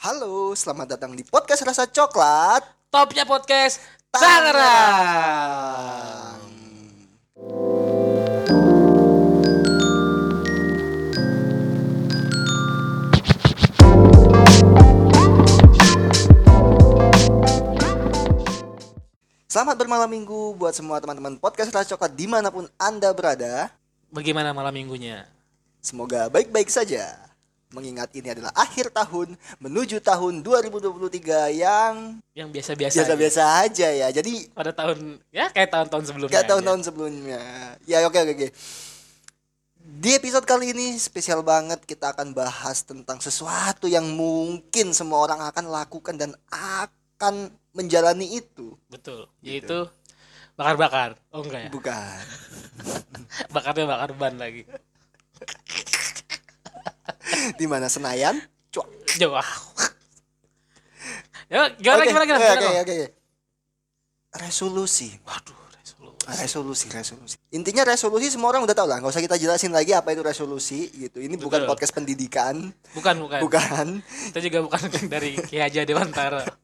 Halo, selamat datang di podcast Rasa Coklat Topnya podcast Tangerang. Selamat bermalam minggu buat semua teman-teman podcast Rasa Coklat di mana pun Anda berada Bagaimana malam minggunya? Semoga baik-baik saja Mengingat ini adalah akhir tahun menuju tahun 2023 yang Yang biasa-biasa. aja. biasa-biasa aja ya Jadi Pada tahun ya kayak tahun-tahun sebelumnya. kayak aja. tahun-tahun sebelumnya Ya oke oke oke Di episode kali ini spesial banget kita akan bahas tentang sesuatu yang mungkin semua orang akan lakukan dan akan menjalani itu Betul. Yaitu bakar-bakar. Oh enggak ya? Bukan Bakarnya bakar ban lagi. Di mana Senayan Cuak. Jauh. ya gimana Oke, gimana gimana? Oke oke oke. Resolusi. Waduh, resolusi. Resolusi, resolusi. Intinya resolusi semua orang udah tahu lah, nggak usah kita jelasin lagi apa itu resolusi gitu. Ini bukan Betul. podcast pendidikan, Bukan, bukan. bukan. Kita juga bukan dari Ki Haji Dewantara.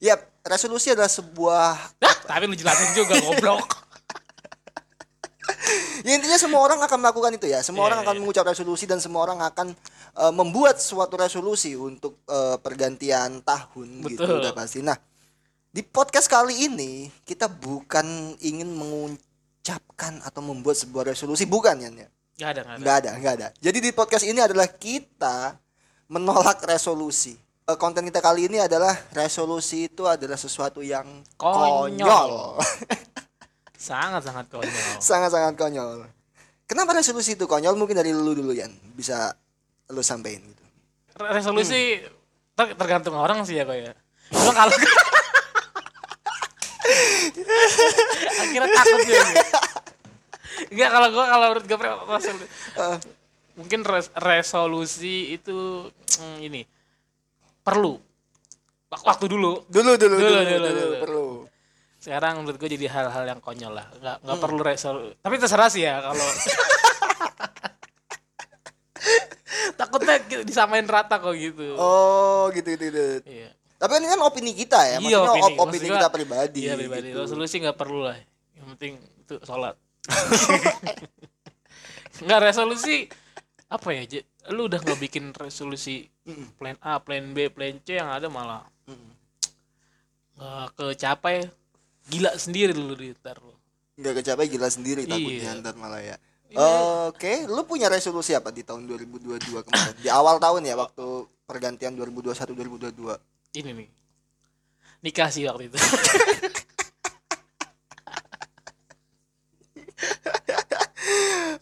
Ya, resolusi adalah sebuah Hah, tapi lu jelasin juga goblok. Ya intinya semua orang akan melakukan itu ya. Semua Iya, orang akan iya. mengucap resolusi dan semua orang akan eh, membuat suatu resolusi untuk eh, pergantian tahun gitu Betul. udah pasti. Nah, di podcast kali ini kita bukan ingin mengucapkan atau membuat sebuah resolusi bukan ya. Gak ada, gak ada. Nggak ada, nggak ada. Jadi di podcast ini adalah kita menolak resolusi. Eh, Konten kita kali ini adalah resolusi itu adalah sesuatu yang Konyol. konyol. Sangat-sangat konyol. Sangat-sangat konyol. Kenapa resolusi itu konyol? Mungkin dari lu dulu Yan. Bisa lu sampein gitu. Re- resolusi ter- tergantung orang sih ya kok ya. Cuma kalau akhirnya takut juga. Enggak kalau gua kalau menurut gue resolusi mungkin res- resolusi itu mm, ini perlu Wak- waktu dulu. dulu dulu dulu, Dulu, dulu, dulu, dulu. perlu. Sekarang menurut gue jadi hal-hal yang konyol lah. Enggak enggak perlu resolusi. Tapi terserah sih ya kalau takutnya disamain rata kok gitu. Oh, gitu gitu. gitu. Iya. Tapi ini kan opini kita ya, Iya, maksudnya opini, Maksud opini gua, kita pribadi. Iya pribadi. gitu. Resolusi nggak perlu lah. Yang penting itu sholat. Nggak resolusi apa ya? Lu udah nggak bikin resolusi plan A, plan B, plan C yang ada malah nggak kecapai. Gila sendiri lu di ntar lu. Nggak kecapai gila sendiri takutnya Iya. ntar malah ya. Iya. Oke, lu punya resolusi apa di tahun 2022 kemarin? di awal tahun ya waktu pergantian 2021 2022. Ini nih. Nikah sih waktu itu.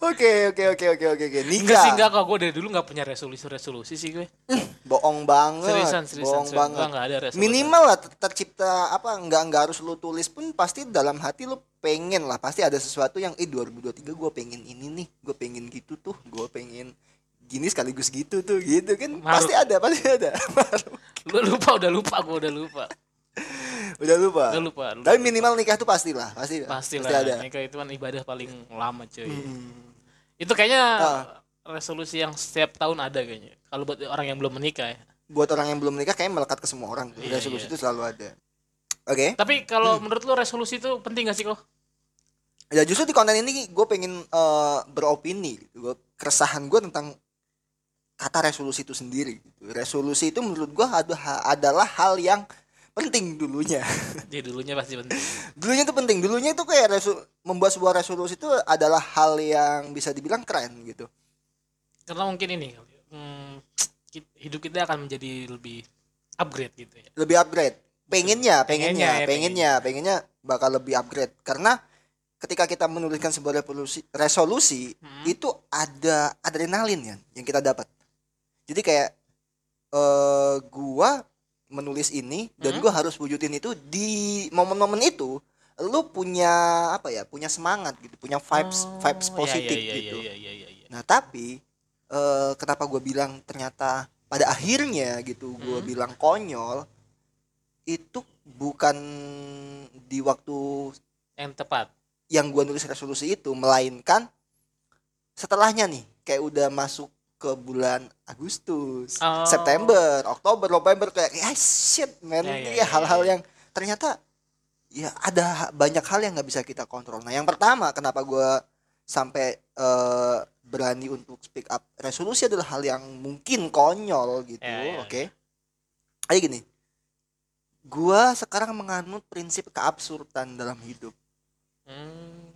Oke, oke, oke, oke, oke, oke. Enggak Nikah. sih enggak kok gue dari dulu nggak punya resolusi-resolusi sih gue. Bohong banget. Seriusan, seriusan, Bohong seriusan. banget. Gua nggak ada resolusi. Minimal lah ter- tercipta apa enggak enggak harus lu tulis pun pasti dalam hati lu pengen lah pasti ada sesuatu yang eh 2023 gue pengen ini nih gue pengen gitu tuh gue pengen gini sekaligus gitu tuh gitu kan Maruk. pasti ada pasti ada Lu lupa udah lupa gue udah lupa. udah lupa Udah lupa. lupa. tapi minimal nikah tuh pastilah pasti Pasti pasti lah. ada Nikah itu kan ibadah paling lama cuy. Hmm. Itu kayaknya Ah. resolusi yang setiap tahun ada kayaknya. Kalau buat orang yang belum menikah ya. buat orang yang belum nikah kayaknya melekat ke semua orang. Iya, resolusi iya. itu selalu ada oke Tapi kalau Hmm. menurut lu resolusi itu penting gak sih kok? ya justru di konten ini gue pengen eh, beropini gitu gue keresahan gue tentang kata resolusi itu sendiri gitu. resolusi itu menurut gue ada- adalah hal yang penting dulunya. Jadi dulunya pasti penting. dulunya itu penting. Dulunya itu kayak resu membuat sebuah resolusi itu adalah hal yang bisa dibilang keren gitu. Karena mungkin ini hmm, hidup kita akan menjadi lebih upgrade gitu ya. lebih upgrade. Pengennya pengennya Pengennya, ya, pengennya pengennya. bakal lebih upgrade. Karena ketika kita menuliskan sebuah resolusi resolusi Hmm. itu ada adrenalin ya yang kita dapat. Jadi kayak eh gua menulis ini dan Hmm. gua harus wujudin itu di momen-momen itu lu punya apa ya punya semangat gitu punya vibes Oh, vibes iya, positif iya, iya, gitu Iya, iya, iya, iya. nah tapi eh kenapa gua bilang ternyata pada akhirnya gitu gua Hmm. bilang konyol itu bukan di waktu Yang tepat. yang gua nulis resolusi itu melainkan setelahnya nih kayak udah masuk ke bulan Agustus, Oh. September, Oktober, November kayak ya shit man, Ya, ya, ya ya, hal-hal ya. yang ternyata ya ada banyak hal yang nggak bisa kita kontrol. Nah, yang pertama kenapa gua sampai eh, berani untuk speak up resolusi adalah hal yang mungkin konyol gitu, Ya, ya, oke? Ayo gini, gua sekarang menganut prinsip keabsurdan dalam hidup. Hmm.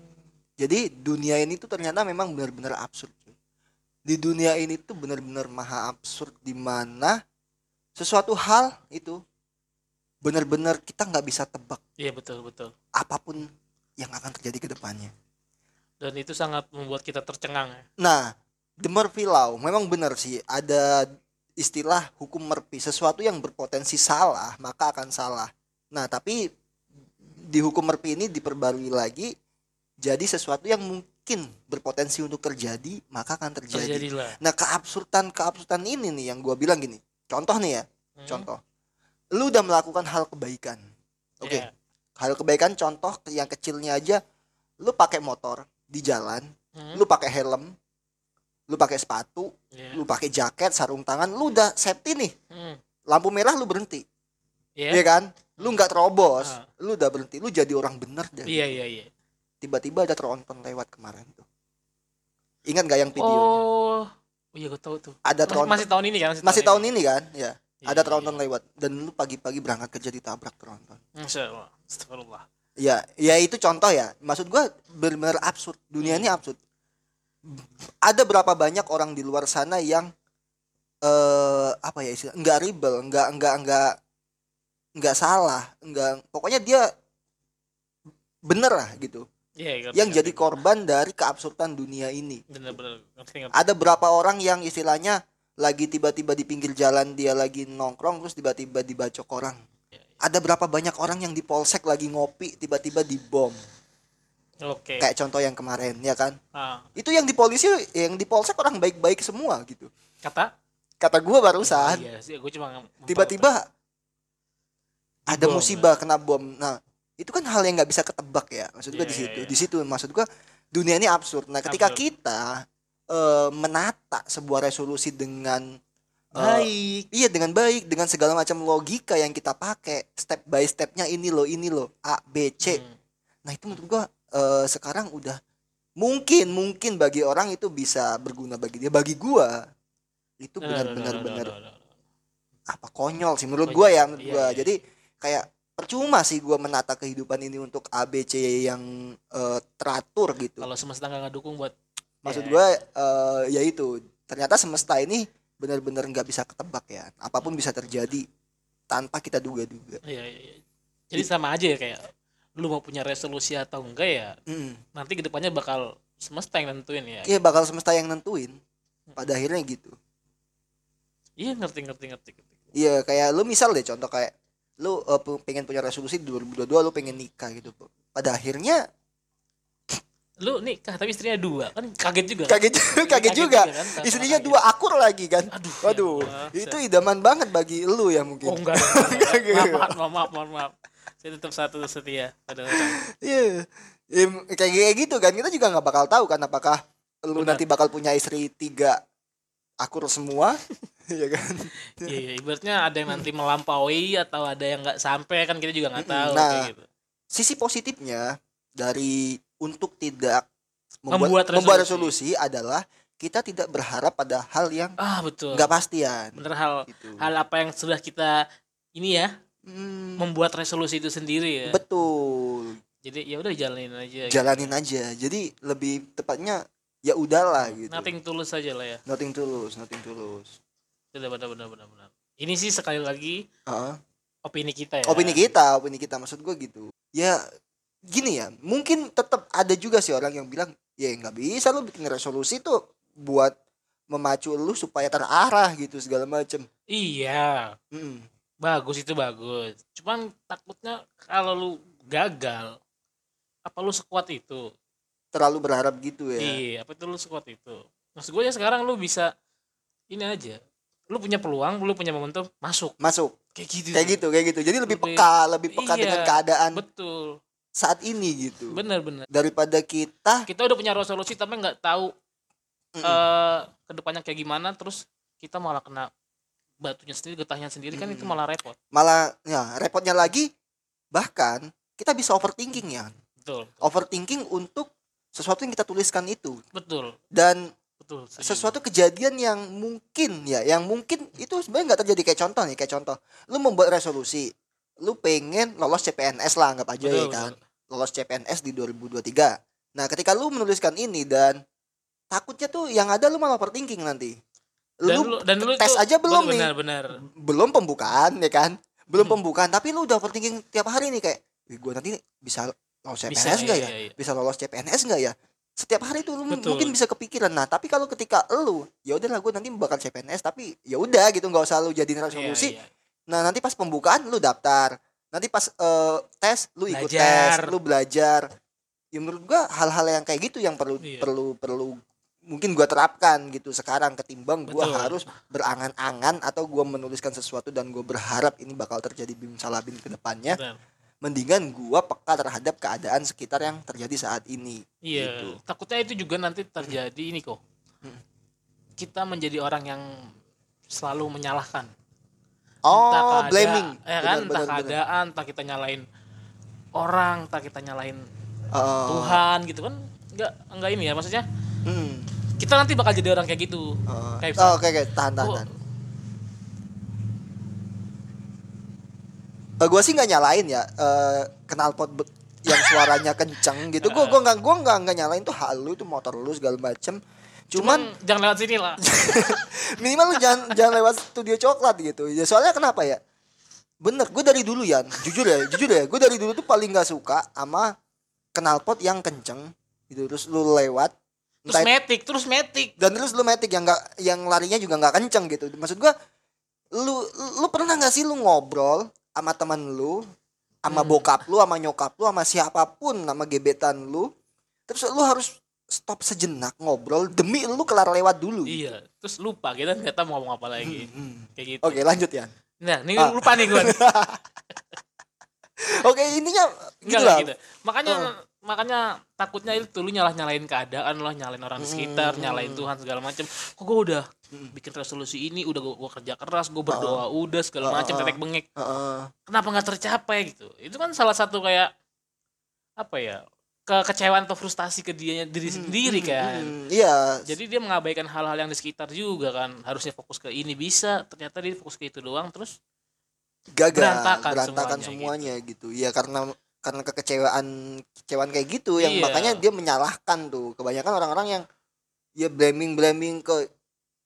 Jadi dunia ini tuh ternyata memang benar-benar absurd. Di dunia ini tuh benar-benar maha absurd di mana sesuatu hal itu benar-benar kita nggak bisa tebak Iya betul betul. apa pun yang akan terjadi ke depannya. Dan itu sangat membuat kita tercengang ya. Nah, the Murphy Law memang benar sih ada istilah hukum Murphy sesuatu yang berpotensi salah maka akan salah. Nah, tapi di hukum Murphy ini diperbarui lagi jadi sesuatu yang mungkin berpotensi untuk terjadi maka akan terjadi. Terjadilah. Nah, keabsurdan keabsurdan ini nih yang gua bilang gini. Contoh nih ya, Hmm. contoh. Lu udah melakukan hal kebaikan. Oke. Iya. Hal kebaikan contoh yang kecilnya aja lu pakai motor di jalan, Hmm. lu pakai helm, lu pakai sepatu, Iya. lu pakai jaket, sarung tangan, lu udah safety nih. Hmm. Lampu merah lu berhenti. Iya. Iya kan? Lu nggak terobos, Ah. lu udah berhenti, lu jadi orang bener deh. Iya iya iya. Tiba-tiba ada tronton lewat kemarin tuh. Ingat gak yang videonya? Oh. Oh iya gue tahu tuh. Ada Masih, tronton masih tahun ini kan? masih tahun ini kan? Ya. Iya, Ada iya, tronton lewat dan lu pagi-pagi berangkat kerja ditabrak tronton. Astagfirullah. Ya, ya itu contoh ya. Maksud gua benar-benar absurd. Dunia ini absurd. Ada berapa banyak orang di luar sana yang eh apa ya istilah nggak rebel, nggak nggak nggak nggak salah, nggak pokoknya dia bener lah gitu. Iya, ngerti, Yang ngerti. jadi korban dari keabsurdan dunia ini. bener-bener ngerti ngerti. Ada berapa orang yang istilahnya lagi tiba-tiba di pinggir jalan dia lagi nongkrong terus tiba-tiba dibacok orang. Ada berapa banyak orang yang di polsek lagi ngopi tiba-tiba dibom. Oke. kayak contoh yang kemarin ya kan Ah, itu yang di polisi yang di polsek orang baik-baik semua gitu kata? kata gua barusan Iya sih, gue cuma tiba-tiba ada musibah kena bom nah itu kan hal yang nggak bisa ketebak ya maksud gua Iya, di iya, situ iya. di situ maksud gua dunia ini absurd nah ketika Absurd. kita eh, menata sebuah resolusi dengan eh, baik. iya dengan baik dengan segala macam logika yang kita pakai step by stepnya ini loh ini loh A B C Hmm. Nah itu menurut gua eh, sekarang udah mungkin mungkin bagi orang itu bisa berguna bagi dia. Bagi gua itu benar-benar benar apa konyol sih menurut gua ya menurut Iya, gua. iya. Jadi kayak percuma sih gua menata kehidupan ini untuk ABC yang eh, teratur gitu. Kalau semesta nggak ngedukung buat Maksud ya. gua eh, ya itu ternyata semesta ini benar-benar nggak bisa ketebak ya. Apa pun bisa terjadi tanpa kita duga-duga. Iya, iya, iya. Jadi sama aja ya kayak lu mau punya resolusi atau enggak ya Mm. nanti ke depannya bakal semesta yang nentuin ya. Iya bakal semesta yang nentuin. Pada akhirnya gitu. Iya ngerti ngerti ngerti. ngerti. Iya kayak lu misal deh contoh kayak lu pu- pengen punya resolusi di 2022 lu pengen nikah gitu. Pada akhirnya Lu nikah tapi istrinya dua kan kaget juga. kan? kaget juga, kaget juga. kan? Sama-sama Istrinya kaget. dua akur lagi kan. Aduh. Waduh, ya itu idaman banget bagi lu ya mungkin. Oh enggak. enggak, enggak. maaf, maaf, maaf, maaf, maaf. Saya tetap satu setia pada. Iya. Ya, kayak kayak gitu kan kita juga nggak bakal tahu kan apakah lu Benar. nanti bakal punya istri tiga akur semua ya kan Iya, iya, ibaratnya ada yang nanti melampaui atau ada yang nggak sampai kan kita juga nggak tahu Nah, kayak gitu. sisi positifnya dari untuk tidak Membuat membuat, membuat resolusi. resolusi adalah kita tidak berharap pada hal yang Ah, betul. nggak pastian Bener hal gitu. hal apa yang sudah kita ini ya Hmm, membuat resolusi itu sendiri ya. betul Jadi ya udah jalanin aja. gitu. jalanin aja jadi lebih tepatnya ya udahlah gitu Nothing tulus aja lah ya. nothing tulus nothing tulus Benar benar benar benar benar. Ini sih sekali lagi Heeh. opini kita ya. opini kita opini kita maksud gue gitu ya gini ya mungkin tetap ada juga sih orang yang bilang ya nggak bisa lu bikin resolusi tuh buat memacu lu supaya terarah gitu segala macem Iya, Mm. bagus itu bagus. Cuman takutnya kalau lu gagal apa lu sekuat itu? terlalu berharap gitu ya Iya, apa itu lu sekuat itu? Maksud gue ya sekarang lu bisa ini aja. Lu punya peluang, lu punya momentum, masuk. masuk. Kayak gitu. kayak gitu kayak gitu. Jadi lebih Lebih- peka lebih peka Iya, dengan keadaan Betul. saat ini gitu. Bener bener. daripada kita Kita udah punya resolusi tapi nggak tahu eh ke depannya kayak gimana terus kita malah kena batunya sendiri getahnya sendiri kan itu malah repot. Malah ya repotnya lagi bahkan kita bisa overthinking ya betul. Overthinking untuk sesuatu yang kita tuliskan itu. Betul. Dan betul setuju. sesuatu kejadian yang mungkin ya yang mungkin itu sebenarnya nggak terjadi. Kayak contoh nih kayak contoh. Lu membuat resolusi lu pengen lolos CPNS lah anggap aja Betul, ya kan. betul. lolos CPNS di 2023 nah ketika lu menuliskan ini dan takutnya tuh yang ada lu malah overthinking nanti. Dan lu, dan lu tes aja belum nih. benar benar. Belum pembukaan ya kan? Belum Hmm. pembukaan tapi lu udah overthinking tiap hari nih kayak "Ih, gua nanti bisa lolos CPNS enggak iya, ya? iya, iya. bisa lolos CPNS enggak ya setiap hari tuh lu Betul. mungkin bisa kepikiran nah tapi kalau ketika lu ya udahlah gue nanti bakal CPNS tapi ya udah gitu nggak usah lu jadiin resolusi Iya, iya. nah nanti pas pembukaan lu daftar nanti pas eh, tes lu ikut Belajar. tes lu belajar ya menurut gua hal-hal yang kayak gitu yang perlu Iya. perlu perlu mungkin gua terapkan gitu sekarang ketimbang gua Betul. harus berangan-angan atau gua menuliskan sesuatu dan gua berharap ini bakal terjadi bim salabim ke depannya Benar. Mendingan gua peka terhadap keadaan sekitar yang terjadi saat ini Iya, Gitu. takutnya itu juga nanti terjadi ini kok. Hmm. Kita menjadi orang yang selalu menyalahkan. oh keada- blaming ya kan, Benar, entah benar, benar. keadaan, entah kita nyalain orang, entah kita nyalain Oh, Tuhan gitu kan. Enggak enggak ini ya maksudnya. hmm. Kita nanti bakal jadi orang kayak gitu. Oh, Kayak oh, oke oke tahan tahan, Oh. tahan. Eh, gua sih nggak nyalain ya eh knalpot yang suaranya kenceng gitu. Gua gua nggak gua nggak nggak nyalain tuh halu itu motor lu segala macem. Cuman Cuman jangan lewat sini lah. minimal lu jangan jangan lewat studio coklat gitu. Ya soalnya kenapa ya? Bener gue dari dulu ya jujur ya jujur ya. Gue dari dulu tuh paling nggak suka sama knalpot yang kenceng. Gitu terus lu lewat. Terus entah- metik, terus metik. dan terus lu metik yang nggak yang larinya juga nggak kenceng gitu. Maksud gua lu lu pernah nggak sih lu ngobrol sama teman lu sama Hmm. bokap lu sama nyokap lu sama siapa pun sama gebetan lu terus lu harus stop sejenak ngobrol demi lu kelar lewat dulu Iya, terus lupa kita nggak tahu mau ngomong apa lagi. Hmm. Kayak gitu. oke lanjut ya Nah, ini Ah. lupa nih gue. oke intinya gitu lah lah gitu. Makanya Oh. Makanya takutnya itu lu nyalah nyalain keadaan lah, nyalain orang di sekitar, Hmm. nyalain Tuhan segala macem. Kok gue udah bikin resolusi ini, udah gue kerja keras, gue berdoa udah segala macem oh. tetek bengek. Heeh. Kenapa nggak tercapai gitu? Itu kan salah satu kayak apa ya? kekecewaan atau frustasi ke dia diri sendiri kan. Hmm, iya Jadi dia mengabaikan hal-hal yang di sekitar juga kan. Harusnya fokus ke ini bisa, ternyata dia fokus ke itu doang terus gagal berantakan berantakan semuanya, semuanya, gitu. ya karena karena kekecewaan kecewaan kayak gitu yang Iya. makanya dia menyalahkan tuh kebanyakan orang-orang yang ya blaming blaming ke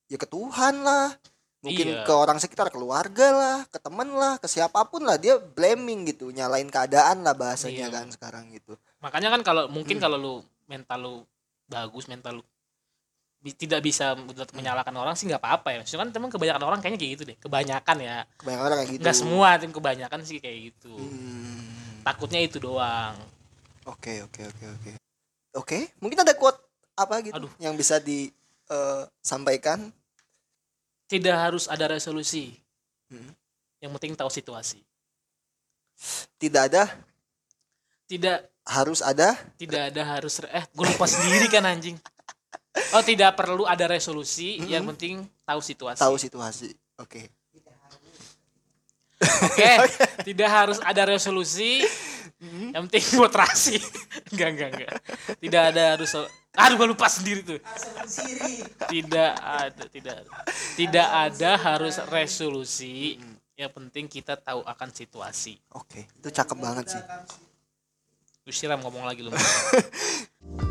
ya ke Tuhan lah mungkin Iya. ke orang sekitar keluarga lah ke teman lah ke siapa pun lah dia blaming gitu nyalain keadaan lah bahasanya Iya. kan sekarang gitu makanya kan kalau mungkin Hmm. kalau lu mental lu bagus mental lu bi- tidak bisa menyalahkan orang sih nggak apa-apa ya maksudnya kan teman kebanyakan orang kayaknya kayak gitu deh kebanyakan ya kebanyakan orang kayak gitu nggak semua tim kebanyakan sih kayak gitu Hmm. Takutnya itu doang Oke oke oke oke. Oke, mungkin ada quote apa gitu Aduh. yang bisa disampaikan? tidak harus ada resolusi Hmm. yang penting tahu situasi Tidak ada, tidak harus ada. tidak ada harus eh gue lupa sendiri kan anjing oh tidak perlu ada resolusi yang penting tahu situasi Tahu situasi. Oke. Oke, tidak harus ada resolusi. Yang penting buat terasi. enggak, enggak, enggak. Tidak ada harus Aduh, gua lupa sendiri tuh. Tidak ada, tidak ada. Tidak ada harus resolusi. Yang penting kita tahu akan situasi. Oke, itu cakep banget sih. Lu siram ngomong lagi lu.